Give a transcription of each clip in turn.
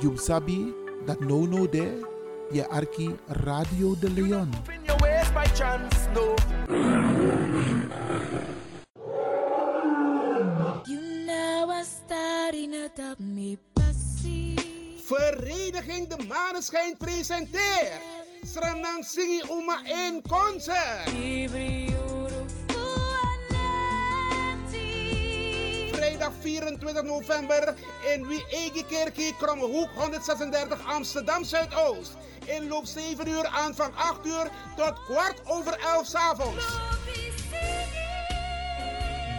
You sabi dat no no there. Je arki Radio de Leon. In your ways by chance, no. You know I starting me passie. Vereniging De Maneschijn presenteert Sranang Singi Uma in concert. 24 november in Wiegekerkie, Krommehoek 136 Amsterdam Zuidoost. Inloop 7 uur, aanvang 8 uur tot kwart over 11 s avonds.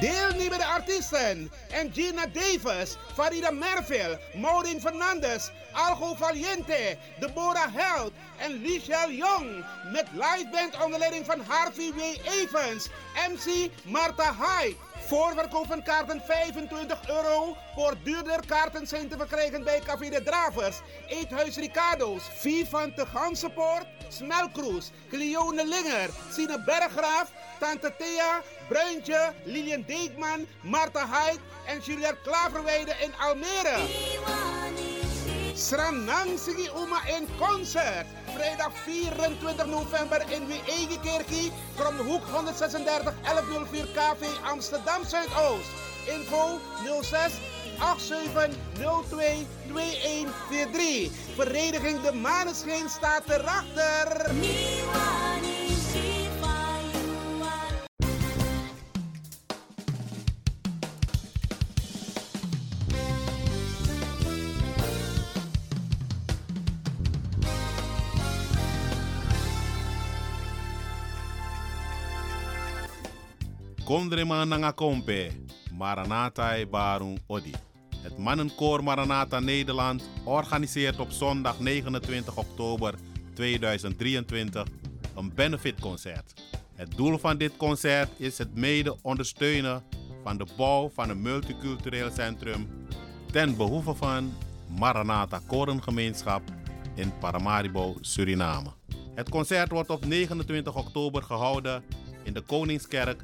Deelnemende artiesten. En Gina Davis, Farida Merville, Maureen Fernandes, Algo Valiente, Deborah Held en Lichelle Jong. Met liveband onder leiding van Harvey W. Evans, MC Marta Hyde. Voorverkoop van kaarten 25 euro. Voor duurder kaarten zijn te verkrijgen bij Café de Dravers, Eethuis Ricardo's, Vivante Gansenpoort, Smelkroes, Cleone Linger, Sine Berggraaf, Tante Thea, Bruintje, Lilian Deekman, Marta Hyde en Juliette Klaverweide in Almere. Sranang Sigi Uma in concert. Vrijdag 24 november in Wiegekerkie. From de hoek 136 1104 KV Amsterdam Zuidoost. Info 06 8702 2143. Vereniging De Maneschijn staat erachter. Kondrema nanga kompe, Maranatha e Barung Odi. Het mannenkoor Maranatha Nederland organiseert op zondag 29 oktober 2023 een benefitconcert. Het doel van dit concert is het mede ondersteunen van de bouw van een multicultureel centrum ten behoeve van Maranatha Korengemeenschap in Paramaribo, Suriname. Het concert wordt op 29 oktober gehouden in de Koningskerk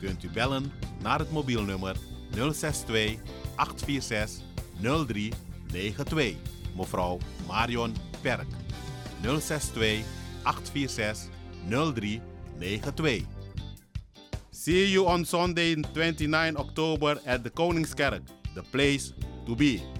kunt u bellen naar het mobielnummer 062 846 0392. Mevrouw Marion Perk. 062 846 0392. See you on Sunday 29 October at the Koningskerk, the place to be.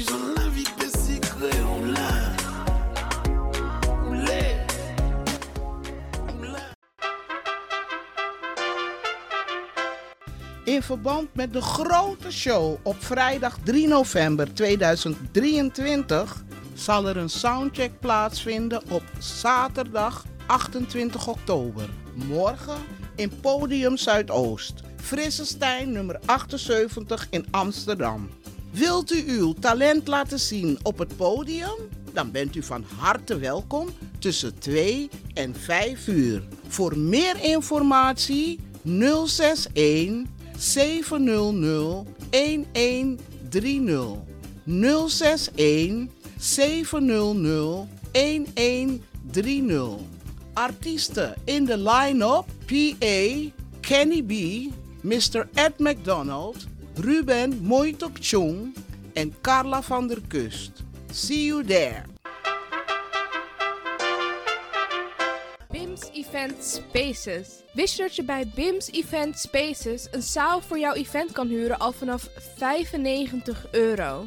j'en la on l'est, on l'a. In verband met de grote show op vrijdag 3 november 2023 zal er een soundcheck plaatsvinden op zaterdag 28 oktober. Morgen in Podium Zuidoost, Frissestein nummer 78 in Amsterdam. Wilt u uw talent laten zien op het podium? Dan bent u van harte welkom tussen 2 en 5 uur. Voor meer informatie 061 700 1130. 061 700 1130. Artiesten in de line-up: PA, Kenny B, Mr. Ed McDonald, Ruben Moitok Chung en Carla van der Kust. See you there. BIMS Event Spaces. Wist je dat je bij BIMS Event Spaces een zaal voor jouw event kan huren al vanaf 95 euro?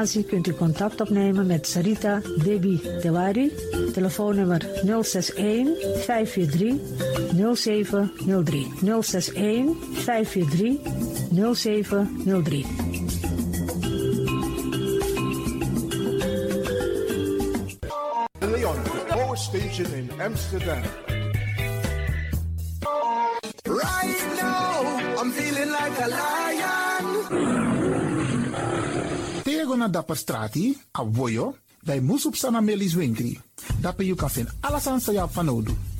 kunt u contact opnemen met Sarita Debi Dewari, telefoonnummer 061 543 0703. 061 543 0703. Leon, Power Station in Amsterdam. Tego na dapper strati, a voyo, bij Moesop Sanamelis Winkri. Dapper you kan vinden alles aan sa van Odu.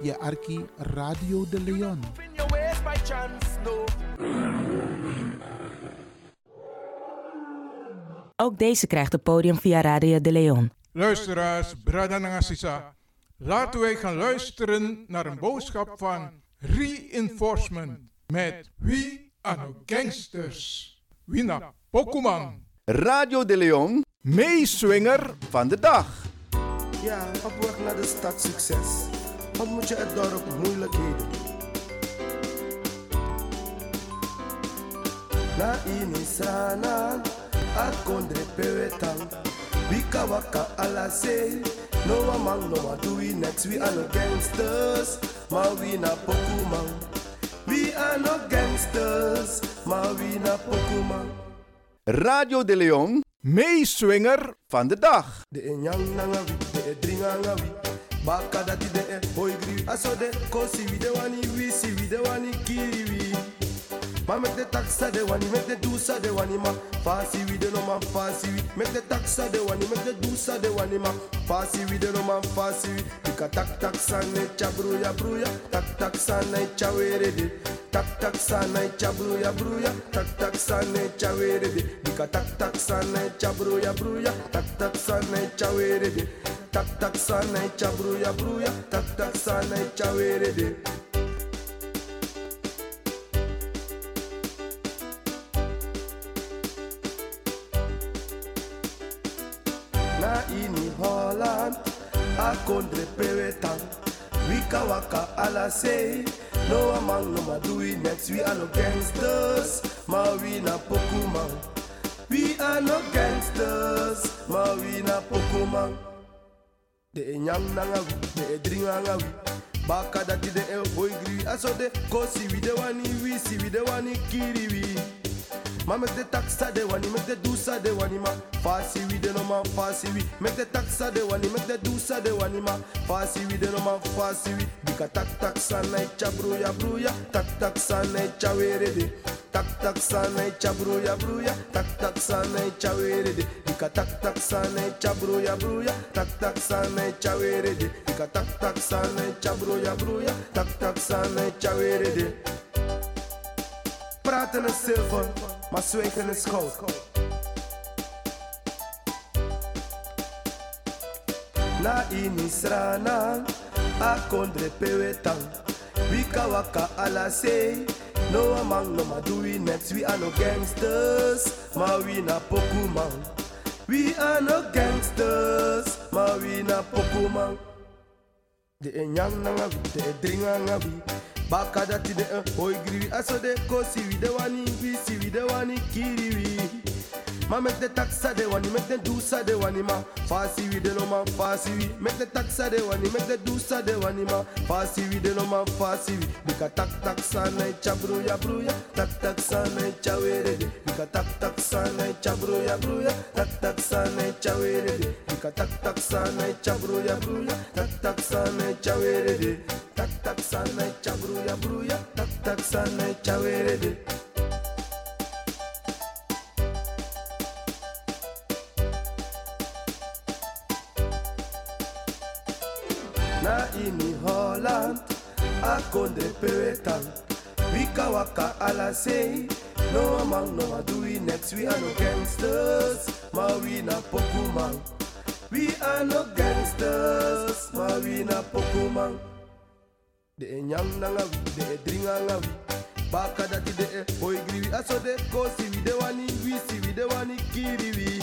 je arki Radio de Leon. Ook deze krijgt het podium via Radio de Leon. Luisteraars, Brada Nangasisa. Laten wij gaan luisteren naar een boodschap van Reinforcement met Wie Ano Gangsters. Wina Pokuman. Radio de Leon, meeswinger van de dag. Ja, op weg naar de stad succes. Ontmoet je het dorp moeilijkheden. Na inisana, at kondre pewetan. Wika waka ala say, no one man no one do we next. We are no gangsters, maar we na pokuman. We are no gangsters, maar we na pokuman. Radio de Leon, meeswinger van de dag. De enyang nanga wi, de e dringa nga wi. Baka dati de e boy gri. Aso de kosi wi de wani wisi wi de wani kiri wi. Ma mek de taxa de wani, mek de dusa de wani ma. Fasi wi de no man fasi wi. Mek de taxa de wani, mek de dusa de wani ma. Fasi wi de no man fasi wi. Dika tak tak san ne cha bruya bruya. Tak tak san ne cha were de. Tak tak san ne cha bruya bruya. Tak tak san ne cha were de. Dika tak tak san ne cha bruya bruya. Tak tak san ne cha were de. Tak tak san ne cha bruya bruya. Tak tak san ne cha were de. na ini Holland a kondre pewetan wika waka ala say no among no ma do we next we are no gangsters. Ma we na pokuman we are no gangsters. Ma we na pokuman de enyang nanga de edringa nga wi baka dati de e boy gri aso de kosi wi de wani wi si wi de wani kiri wi Ma mek de taxa de wani, mek de dusa de wani ma Fasi wi de no ma fasi wi Mek de taxa de wani, mek de dusa de wani ma Fasi wi de no ma fasi wi Dika tak tak sa na icha bruya bruya Tak tak sa na icha were de Tak tak sa na icha bruya bruya Tak tak sa na icha were de Dika tak tak sa na icha bruya bruya Tak tak sa na icha were de Dika tak tak sa na icha bruya bruya Tak tak sa na icha were de Praten is zilver, maar zwijgen is goud. Na inisrana, a kondre pewetan. Wika waka ala say, no among no ma do we next. We are no gangsters, ma we na pokuman. We are no gangsters, ma we na pokuman. De enyang nanga wi, de edringa nga wi. Baka dati de eh, oi griwi aso de kosi wi de wani wisi wi de wani kiri wi. Ma make the taxa de wani, make the dusa de wani ma. Fasi wi de no ma, fasi wi. Make the taxa de wani, make the dusa de wani ma. Fasi wi de no ma, fasi wi. Bika tak tak sa na cha bruya bruya, tak tak sa na cha were de. Bika tak tak sa na cha bruya bruya, tak tak sa na cha were de. Bika tak tak sa na cha bruya bruya, tak tak sa na cha were de. Tak tak sa na cha bruya bruya, tak tak sa na cha were de. Akonde pewetan wika waka ala say no among no do we next. We are no gangsters. Ma we na pokuman we are no gangsters. Ma we na pokuman de e nyam na nga wi de dringa nga wi. Baka dati de hoy griwi aso de kosi wi de wani wi si wi de wani kiri wi.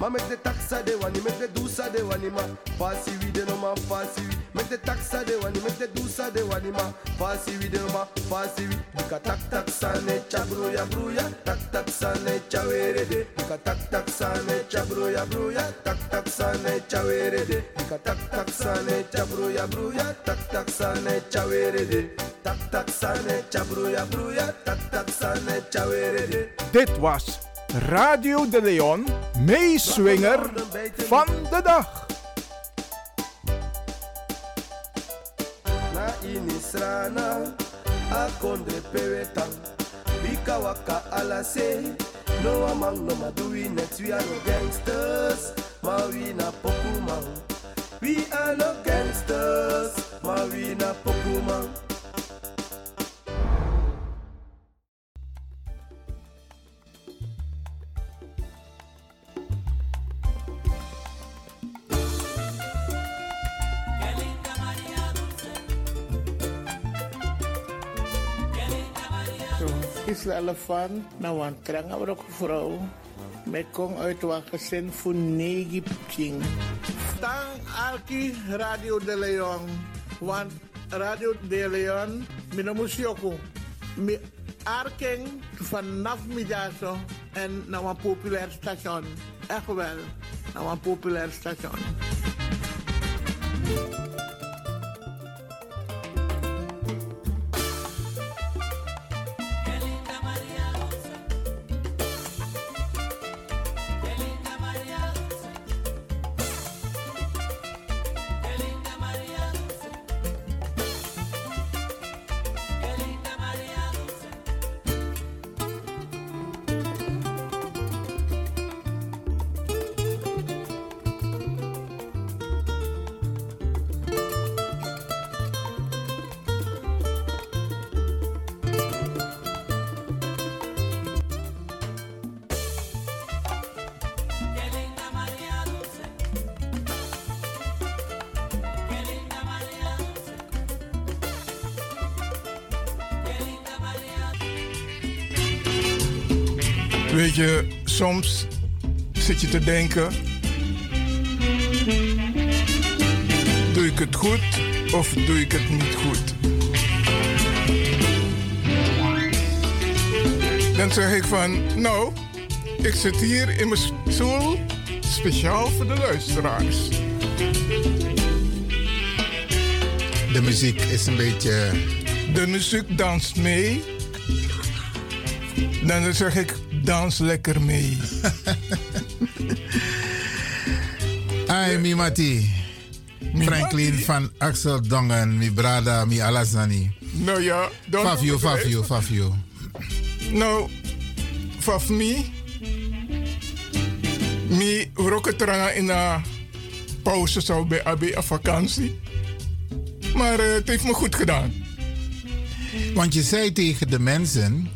Ma make the taxa de wani, make the dusa de wani ma. Fasi wi de no ma, fasi wi. Make the taxa de wani, make the dusa de wani ma. Fasi wi de no ma, fasi wi. Dika tak tak cha bruya bruya, tak tak sa ne cha were de. Dika tak tak sa ne cha bruya bruya, tak tak sa ne cha were de. Dika tak tak cha bruya bruya, tak tak sa ne cha were de. Tak tak sa ne cha bruya bruya, tak tak sa ne cha were de. Dit was Radio de Leon, meeswinger van de dag. Inisrana akonde pewetan bika waka ala no among no ma we next we are no gangsters. Ma we na pokuman we are no gangsters. Ma we na pokuman Elefant, nou een trang ook vrouw. Met kom uit wat gezin voor negen pching. Tang Alki Radio de Leon. Want Radio de Leon, mina musioko. Mi arking vanaf middago en naar een populair station. Echt wel, naar een populair station. Soms zit je te denken: doe ik het goed of doe ik het niet goed? Dan zeg ik van, nou, ik zit hier in mijn stoel speciaal voor de luisteraars. De muziek is een beetje. De muziek danst mee. Dan zeg ik, dans lekker mee. Ai, mi mati. Franklin van Axel Dongen, mi brada, mi alasani. Nou ja, dan Fafio, Fafio, Fafio. Nou, voor mij, mi roketranga in een pauze zou bij AB een vakantie. Maar eh, het heeft me goed gedaan. Want je zei tegen de mensen,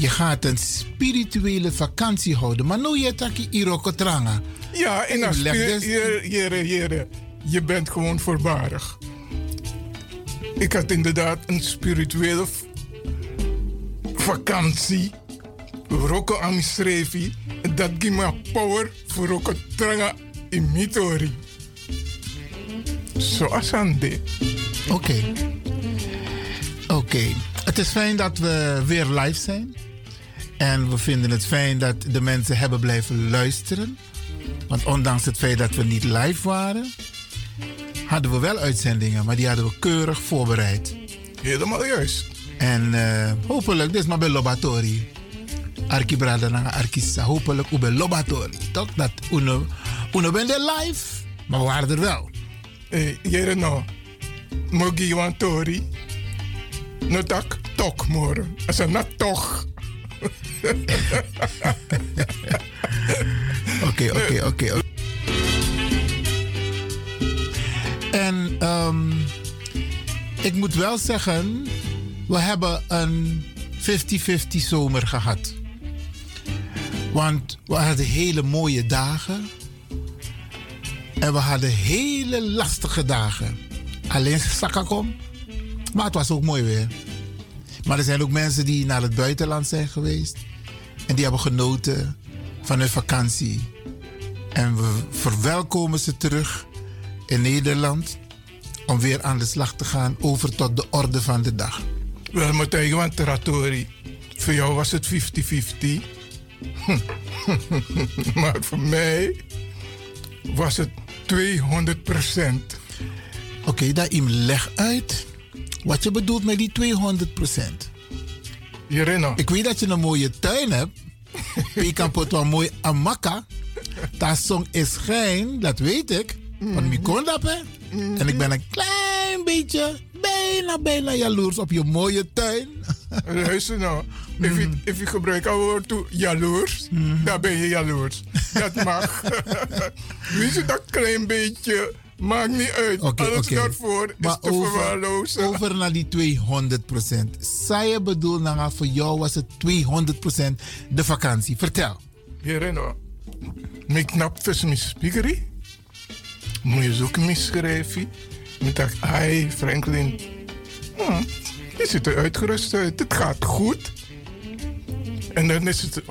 je gaat een spirituele vakantie houden. Maar nu je taki irokotranga. Ja, en als je, je, je, je, bent gewoon voorbarig. Ik had inderdaad een spirituele vakantie. Roko aan schreefie. Dat geeft me power voor roko tranga in mitori. Zoals aan dit. Oké. Oké, het is fijn dat we weer live zijn. En we vinden het fijn dat de mensen hebben blijven luisteren. Want ondanks het feit dat we niet live waren, hadden we wel uitzendingen, maar die hadden we keurig voorbereid. Helemaal juist. En uh, hopelijk, dit is maar bij Lobatori. Arki Brada na Arkisa. Hopelijk bij Lobatori. Toch? Dat uno, uno ben live, maar we waren er wel. Hey, jere no. Mogi wan tori. No tak tok moro. Asa na toch. Oké, oké, oké. En um, ik moet wel zeggen, we hebben een 50-50 zomer gehad. Want we hadden hele mooie dagen. En we hadden hele lastige dagen. Alleen Sakakom. Maar het was ook mooi weer. Maar er zijn ook mensen die naar het buitenland zijn geweest. En die hebben genoten van hun vakantie. En we verwelkomen ze terug in Nederland. Om weer aan de slag te gaan over tot de orde van de dag. Wel, Matthijs, want Teratori. Voor jou was het 50-50. maar voor mij was het 200 procent. Oké, okay, dat im leg uit wat je bedoelt met die 200 procent. Ik weet dat je een mooie tuin hebt. je kan pot wel mooi amaka. Dat song is geen, dat weet ik. Kon dat, hè. En ik ben een klein beetje, bijna, bijna jaloers op je mooie tuin. Luister nou. If je, if je gebruikt het woord toe jaloers, dan ben je jaloers. Dat mag. Weet je dat klein beetje Maakt niet uit. Okay, Alles okay. daarvoor maar is te over, verwaarlozen. Over naar die 200 procent. Zij je bedoel, nou, voor jou was het 200 procent de vakantie. Vertel. Hierino. Mijn knap vis mijn. Moet je zoeken misschrijven. Ik dacht, hi Franklin. Hm, je ziet er uitgerust uit. Het gaat goed. En dan is het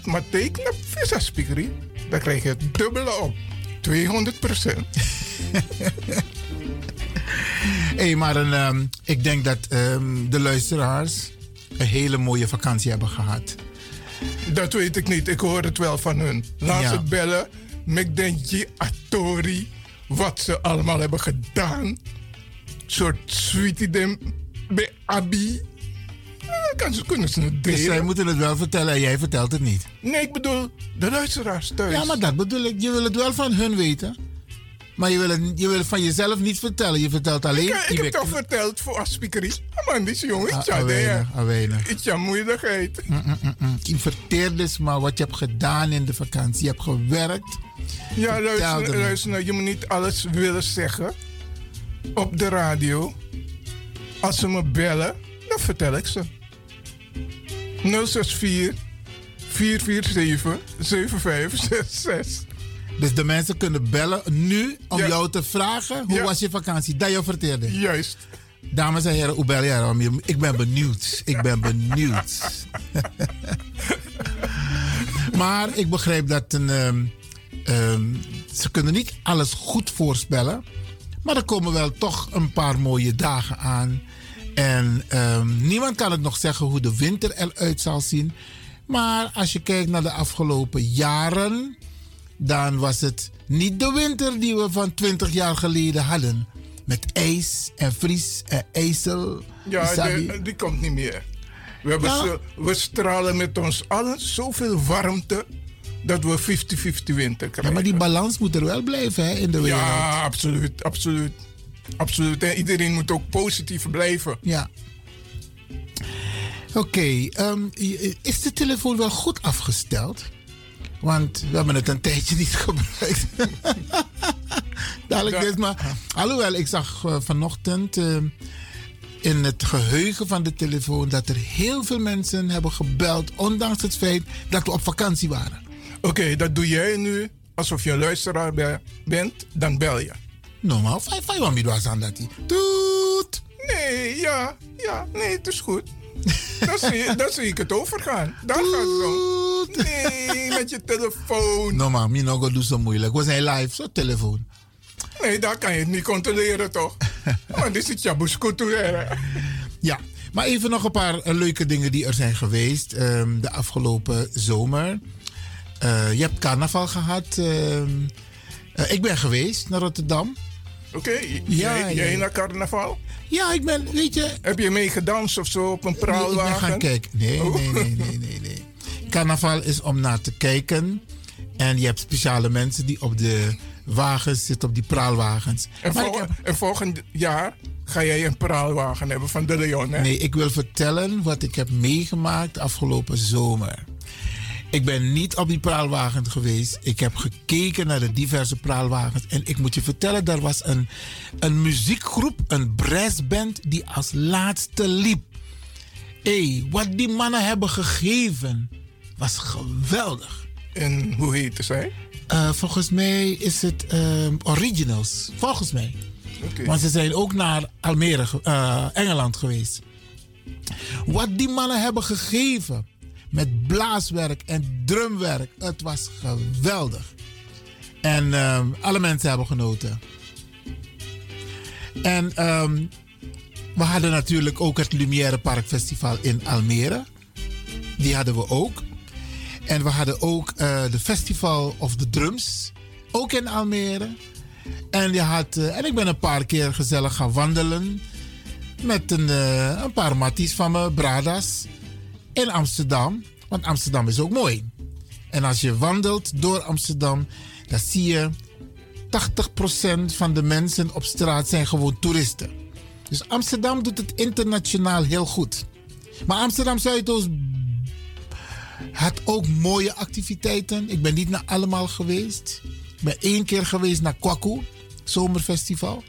100% maar teken op visa speakerie. Dan krijg je het dubbele op. 200 procent. hey, maar een, um, ik denk dat um, de luisteraars een hele mooie vakantie hebben gehad. Dat weet ik niet. Ik hoor het wel van hun. Laat ja. ze bellen. Met Denji Atori. Wat ze allemaal hebben gedaan. soort sweetie dem bij Abi. Kan ze, kunnen ze het. Dus zij moeten het wel vertellen en jij vertelt het niet. Nee, ik bedoel de luisteraars thuis. Ja, maar dat bedoel ik. Je wil het wel van hun weten. Maar je wil, het, je wil het van jezelf niet vertellen. Je vertelt alleen... Ik, ik heb toch verteld voor Aspikerie. Man, die jongen, ah, ja, weinig, weinig. Iets aan moeilijkheid. Je verteert dus maar wat je hebt gedaan in de vakantie. Je hebt gewerkt. Ja, luister, luister nou, je moet niet alles willen zeggen op de radio. Als ze me bellen, dan vertel ik ze. 064 447 7566. Dus de mensen kunnen bellen nu om jou te vragen hoe was je vakantie? Dat je vertelde. Juist. Dames en heren, hoe bel je Ik ben benieuwd. Ik ben benieuwd. maar ik begrijp dat een, um, um, ze kunnen niet alles goed voorspellen. Maar er komen wel toch een paar mooie dagen aan. En um, niemand kan het nog zeggen hoe de winter eruit zal zien. Maar als je kijkt naar de afgelopen jaren, dan was het niet de winter die we van 20 jaar geleden hadden. Met ijs en vries en ijzel. Ja, die, die komt niet meer. We, hebben zo, we stralen met ons allen zoveel warmte dat we 50-50 winter krijgen. Ja, maar die balans moet er wel blijven hè, in de wereld. Ja, absoluut, absoluut. Absoluut. En iedereen moet ook positief blijven. Ja. Oké, okay, um, is de telefoon wel goed afgesteld? Want we hebben het een tijdje niet gebruikt. Dadelijk is maar. Alhoewel, ik zag uh, vanochtend uh, in het geheugen van de telefoon dat er heel veel mensen hebben gebeld, ondanks het feit dat we op vakantie waren. Oké, okay, dat doe jij nu alsof je een luisteraar bent, dan bel je. Normaal, vijf, vijf aan aan dat Toet! Nee, ja, ja, nee, het is goed. dan, zie, dan zie ik het overgaan. Daar gaat het om. Nee, met je telefoon. Normaal, mi nog doe zo moeilijk. We zijn live, zo telefoon. Nee, daar kan je het niet controleren, toch? Maar dit is het jabusculturele. Ja, maar even nog een paar eh, leuke dingen die er zijn geweest ehm, de afgelopen zomer. Eh, je hebt carnaval gehad. ehm, eh, ik ben geweest naar Rotterdam. Oké, Ja, jij, jij ja. naar carnaval? Ja, ik ben, weet je... Heb je mee gedanst of zo op een Nee, ik ben praalwagen? gaan kijken. Nee, Oh. nee, nee, nee, nee, nee. Carnaval is om naar te kijken. En je hebt speciale mensen die op de wagens zitten, op die praalwagens. En, vol- heb- en volgend jaar ga jij een praalwagen hebben van de Leon, hè? Nee, ik wil vertellen wat ik heb meegemaakt afgelopen zomer. Ik ben niet op die praalwagen geweest. Ik heb gekeken naar de diverse praalwagens. En ik moet je vertellen, daar was een, een muziekgroep, een brassband, die als laatste liep. Hé, hey, wat die mannen hebben gegeven, was geweldig. En hoe heette zij? Eh, volgens mij is het ehm, Originals. Volgens mij. Oké. Want ze zijn ook naar Almere, eh, Engeland geweest. Wat die mannen hebben gegeven met blaaswerk en drumwerk, het was geweldig. En ehm, alle mensen hebben genoten. En ehm, we hadden natuurlijk ook het Lumière Park Festival in Almere. Die hadden we ook. En we hadden ook eh, de Festival of the Drums, ook in Almere. En, je had, eh, en ik ben een paar keer gezellig gaan wandelen met een, eh, een paar matties van me, Bradas, in Amsterdam. Want Amsterdam is ook mooi. En als je wandelt door Amsterdam, dan zie je 80% van de mensen op straat zijn gewoon toeristen. Dus Amsterdam doet het internationaal heel goed. Maar Amsterdam Zuidoost had ook mooie activiteiten. Ik ben niet naar allemaal geweest. Ik ben één keer geweest naar Kwaku, zomerfestival.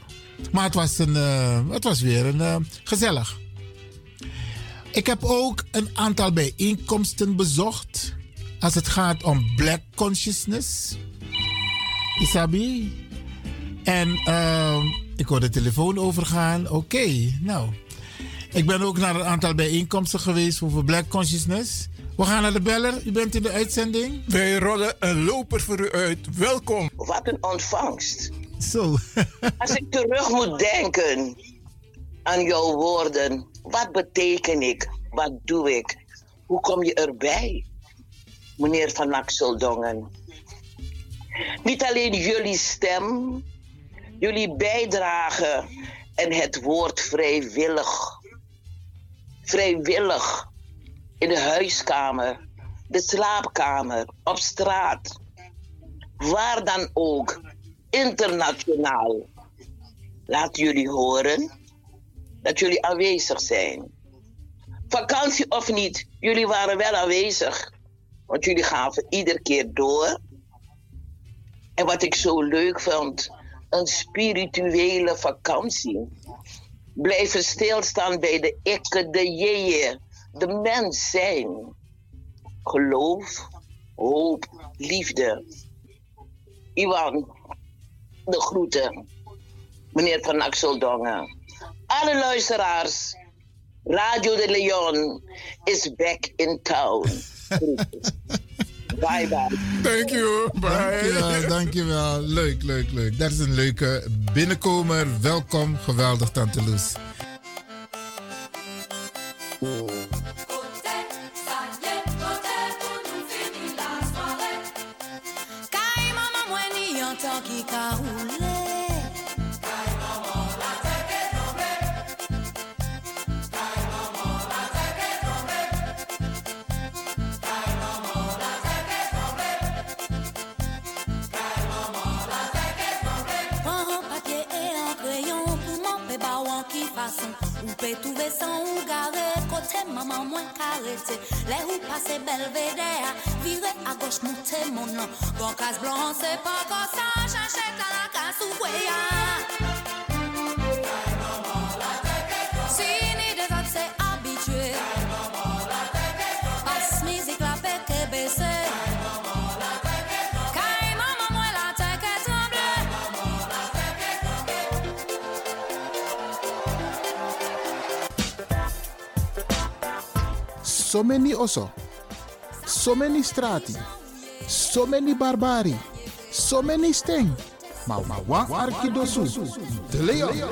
Maar het was, een, eh, het was weer een, eh, gezellig. Ik heb ook een aantal bijeenkomsten bezocht. Als het gaat om black consciousness. Isabi. En eh, ik hoor de telefoon overgaan. Oké, nou. Ik ben ook naar een aantal bijeenkomsten geweest over black consciousness. We gaan naar de beller. U bent in de uitzending. Wij rollen een loper voor u uit. Welkom. Wat een ontvangst. Zo. Als ik terug moet denken aan jouw woorden, wat beteken ik? Wat doe ik? Hoe kom je erbij, meneer Van Axeldongen? Niet alleen jullie stem, jullie bijdrage en het woord vrijwillig. Vrijwillig in de huiskamer, de slaapkamer, op straat, waar dan ook, internationaal. Laat jullie horen dat jullie aanwezig zijn. Vakantie of niet, jullie waren wel aanwezig. Want jullie gaven iedere keer door. En wat ik zo leuk vond, een spirituele vakantie. Blijven stilstaan bij de ikke, de jeeën, de mens zijn. Geloof, hoop, liefde. Iwan, de groeten. Meneer Van Axeldongen. Alle luisteraars. Radio de Leon is back in town. bye bye. Thank you. Bye. Dankjewel, dankjewel. Leuk, leuk, leuk. Dat is een leuke binnenkomer. Welkom. Geweldig, Tante Loes. Pe touve san ou gare kote maman mwen karete Le ou pase belvede a vire a goch monte mon an Gon kas blan se pa konsa chache la kas ou So many oso. So many strati. So many barbari. So many sting. Maar maar wan arkidosu. De.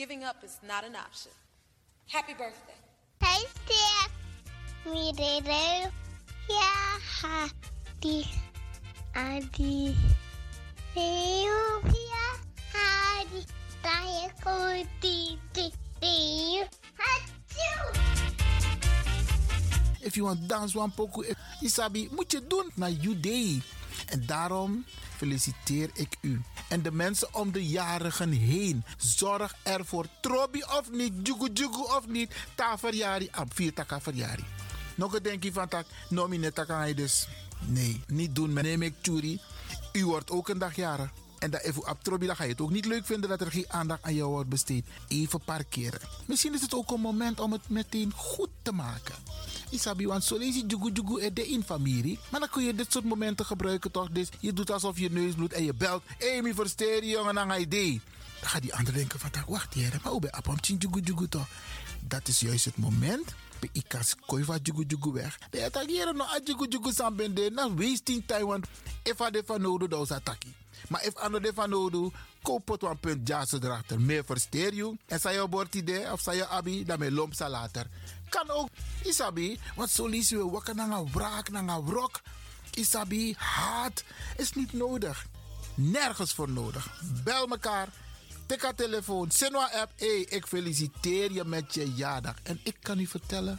Giving up is not an option. Happy birthday. Dede. Yeah, Hadi. Adi. Eu, yeah, Hadi. Taia, Kuti, Ti, Hachu. If you want dance one pokoe, if- Isabi, moet je doen naar you day. En daarom feliciteer ik u. En de mensen om de jarigen heen. Zorg ervoor. Trobi of niet, jugu jugu of niet. Ta verjari, am vier taka verjari. Nog een denkje van tak, taka hij dus. Nee, niet doen. Neem ik churi. U wordt ook een dag jarig. En dat even op Trobi, dan ga je het ook niet leuk vinden dat er geen aandacht aan jou wordt besteed. Even parkeren. Misschien is het ook een moment om het meteen goed te maken. Isabi, want zo lees je jugu jugu er de in familie. Maar dan kun je dit soort momenten gebruiken toch? Dus je doet alsof je neus bloedt en je belt. Mi versteer jongen, dan ga je. Dan gaat die ander denken van, wacht hier, maar hoe ben je op jugu jugu toch? Dat is juist het moment. Bij ikas koi van jugu jugu weg. Ben je hier nog a jugu jugu sam ben na wasting time want if a de van nodig dat is ataki. Maar if ander de van nodig koop het een punt jazz erachter. Meer versteer je. En zei je bord idee of zei je abi, dan me lomp later. Kan ook, isabi, want zo lees je wakker naar een wraak, naar een wrok. Isabi, haat is niet nodig. Nergens voor nodig. Bel mekaar. Tik haar telefoon. Sinwa app. Hey, ik feliciteer je met je jaardag. En ik kan u vertellen.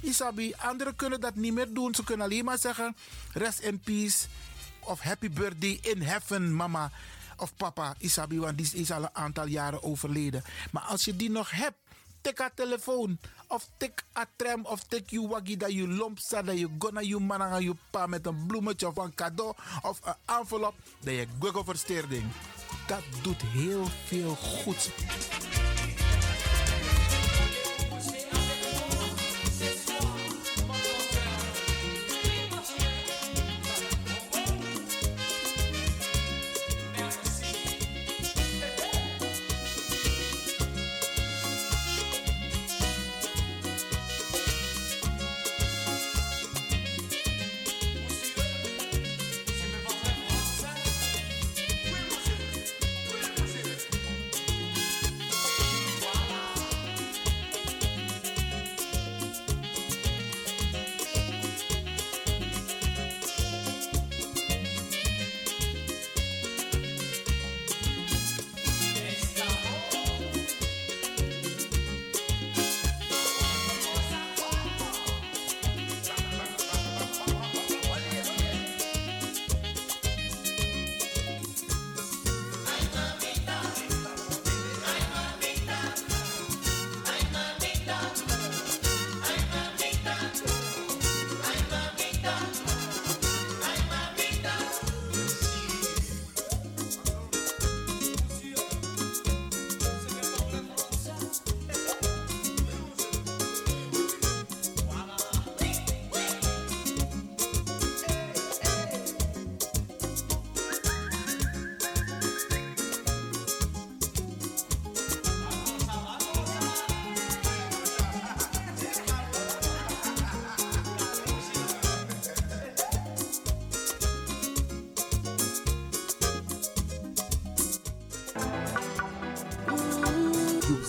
Isabi, anderen kunnen dat niet meer doen. Ze kunnen alleen maar zeggen, rest in peace. Of happy birthday in heaven, mama of papa Isabi, want die is al een aantal jaren overleden. Maar als je die nog hebt, tik haar telefoon. Of tik a tram, of tik je waggie dat je lomp staat, dat je gonna je man aan je pa met een bloemetje of een cadeau of een envelop, dat je google versteerding. Dat doet heel veel goed.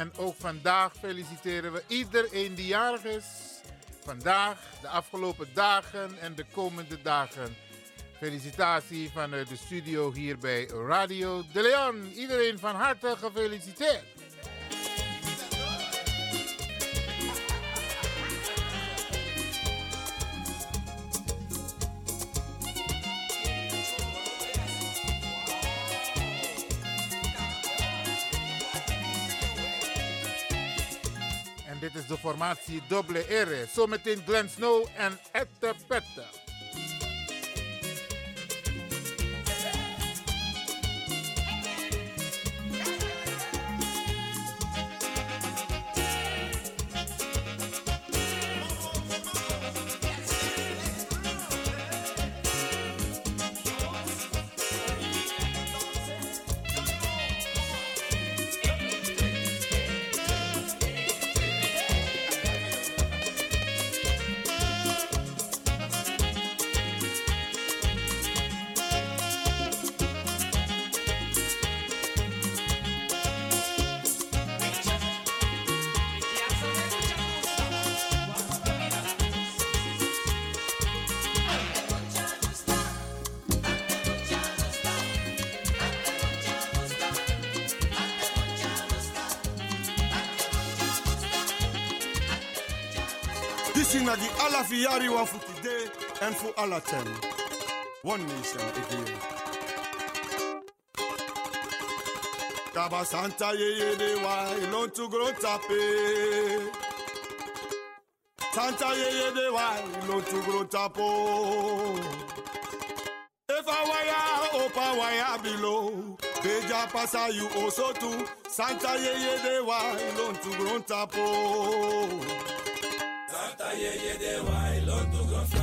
En ook vandaag feliciteren we iedereen die jarig is. Vandaag, de afgelopen dagen en de komende dagen. Felicitatie vanuit de studio hier bij Radio De Leon. Iedereen van harte gefeliciteerd. formatie Double R. Zometeen Glenn Snow en Ette Petter. Time for all of them. One nation again. Kaba Santa ye de wa ilon to grow tape. Santa ye ye de wa ilon to grow tapo. If I wire up I wire below. Beja pasa you also too. Santa ye ye de wa ilon to grow tapo. Santa ye ye de wa ilon to grow. tapo.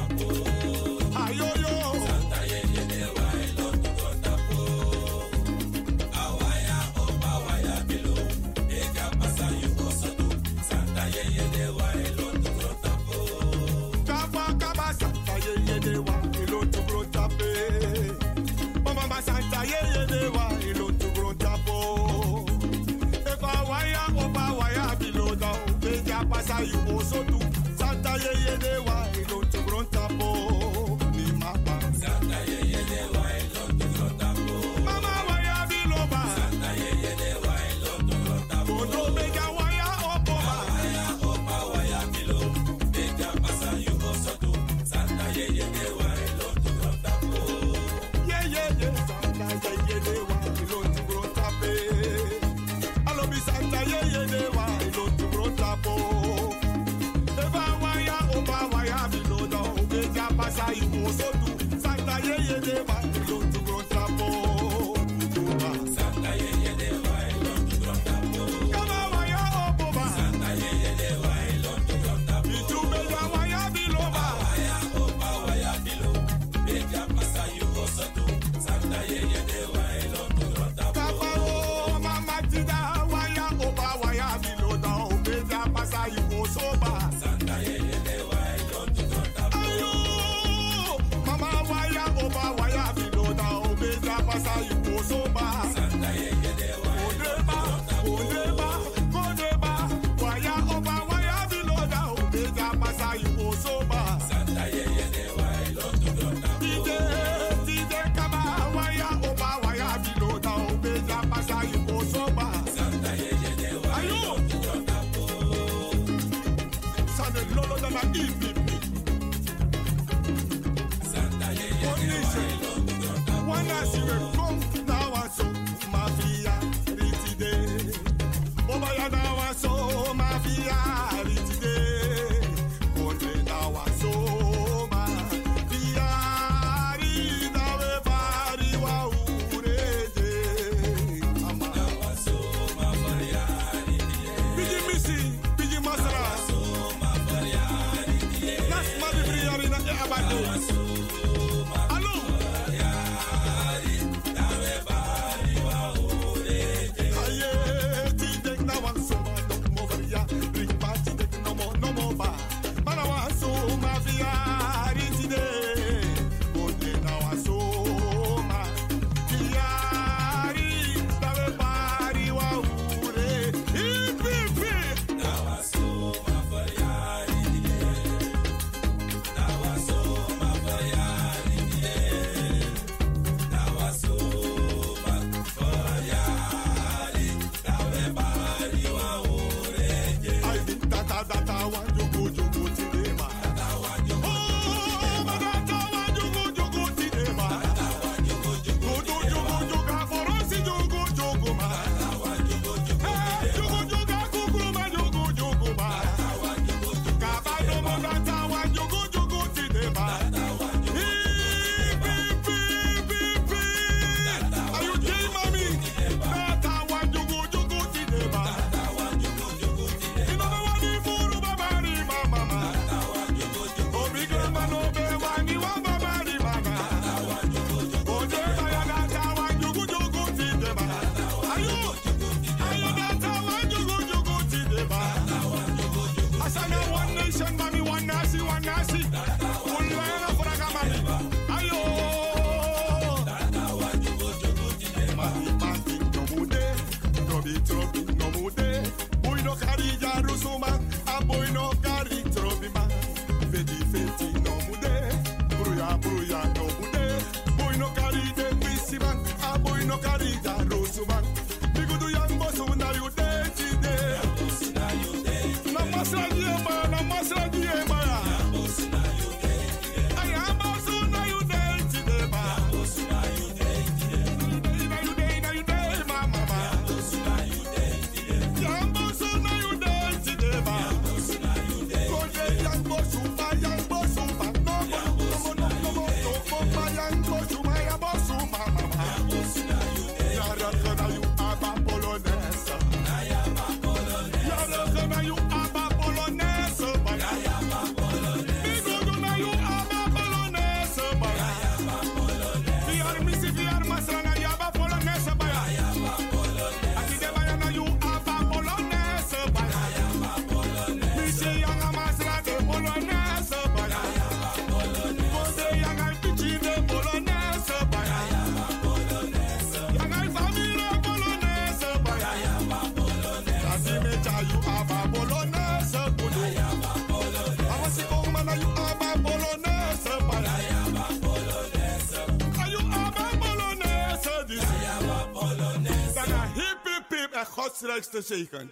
outstretched shaken.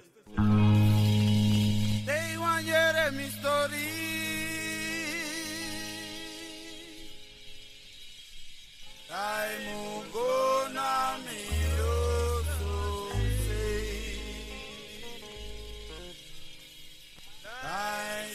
They want hear me story. I'm gonna me. I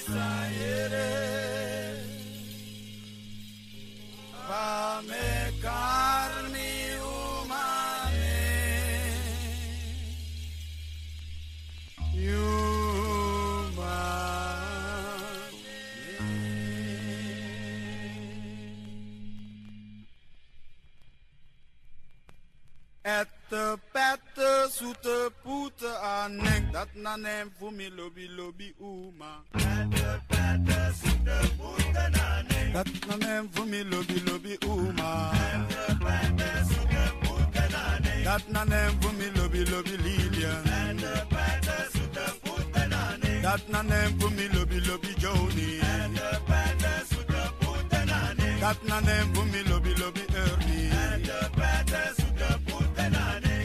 Pette, pette, soute, poute, anek Dat nanem fumi lobi lobi ouma. Pette, pette, soute, poute, anek Dat nanem fumi lobi lobi ouma. Pette, pette, soute, poute, anek Dat nanem fumi lobi lobi lilia Pette, pette, soute, poute, anek Dat nanem fumi lobi lobi joni. Pette, pette, soute, poute, anek Dat nanem fumi lobi lobi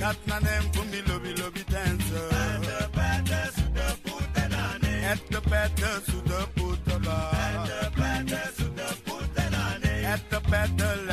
Kat nanem. At the better suda puta nane. At the better suda puta ba. At the better. At the better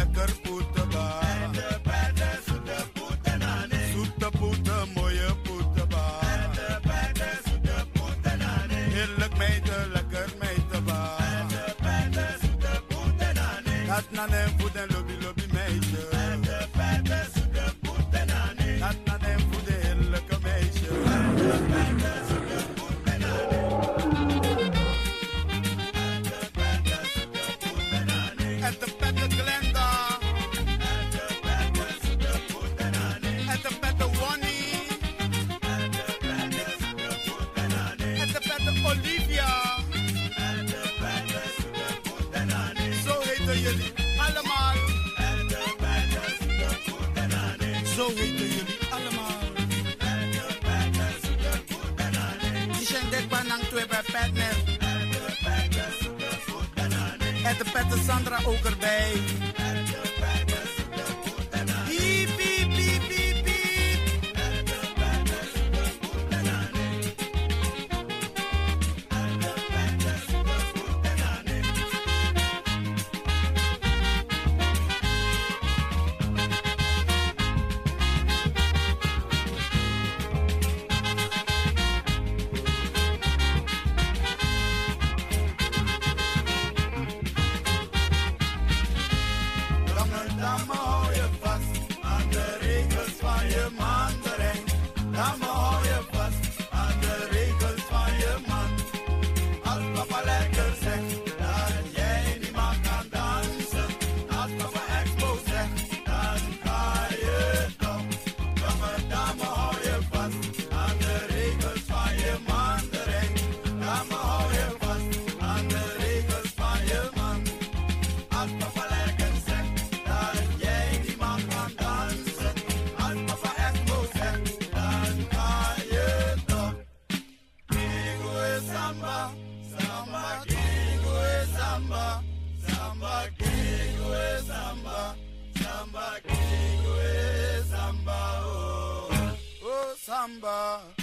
number.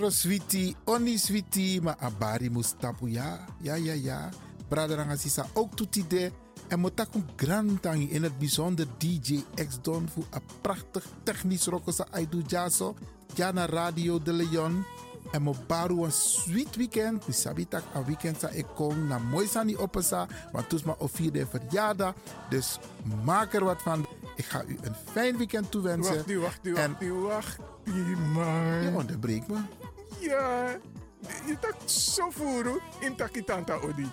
Potro switi, oni switi, maar abari mustapu ja, ja, ja, ja. Braderanga sisa ook toetide. En motakum grantangi in het bijzonder DJ X Don voor een prachtig technisch rokosa aidu jaso. Ja na Radio de Leon. En mo baru een sweet weekend. Mi sabi tak een weekend sa ik kom na mooi sani opesa. Want toes ma of vierde verjaardag. Dus maak er wat van. Ik ga u een fijn weekend toewensen. Wacht, die, wacht, En- wacht, die, wacht, die, man. Je onderbreekt me. Ja, je tak zo voeren in takitanta odi.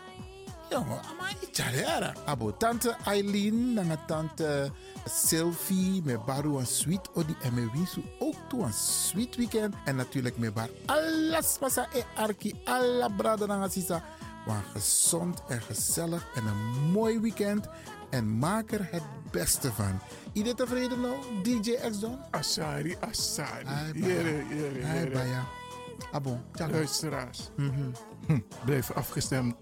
Jongen, maar niet jaren. Abo tante Eileen, nanga tante Sylvie, met baru een sweet odi en me winsu ook toe een sweet weekend. En natuurlijk met bar alles pasa e arki, alla brada nanga sisa. Maar gezond en gezellig en een mooi weekend. En maak er het beste van. Iedereen tevreden nou, DJ X Don? Asari, Asari. Ai, Jere, baya. jere, Ai, Abo, tjaka. Luisteraars, Mhm. hm, blijf afgestemd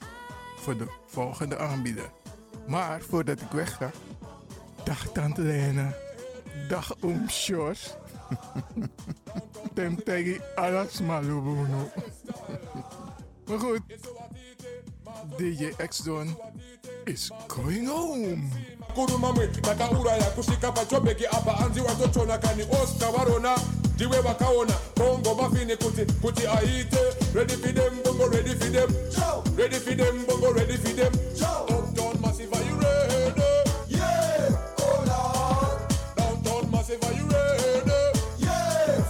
voor de volgende aanbieder. Maar voordat ik wegga, dag Tante Lena, dag Oom Sjors. Tem tegi alas malubuno. Maar goed, DJ X-Don is going home. kuru mamwe takauraya kusvika pachobheki apa anzi watotona kani oscar varona ndiwe vakaona bongo mafini kuti kuti aite ready for them bongo ready for them. Show. ready for them bongo ready for them. Downtown massive are you ready? Yeah oh lord downtown massive are you ready? Yeah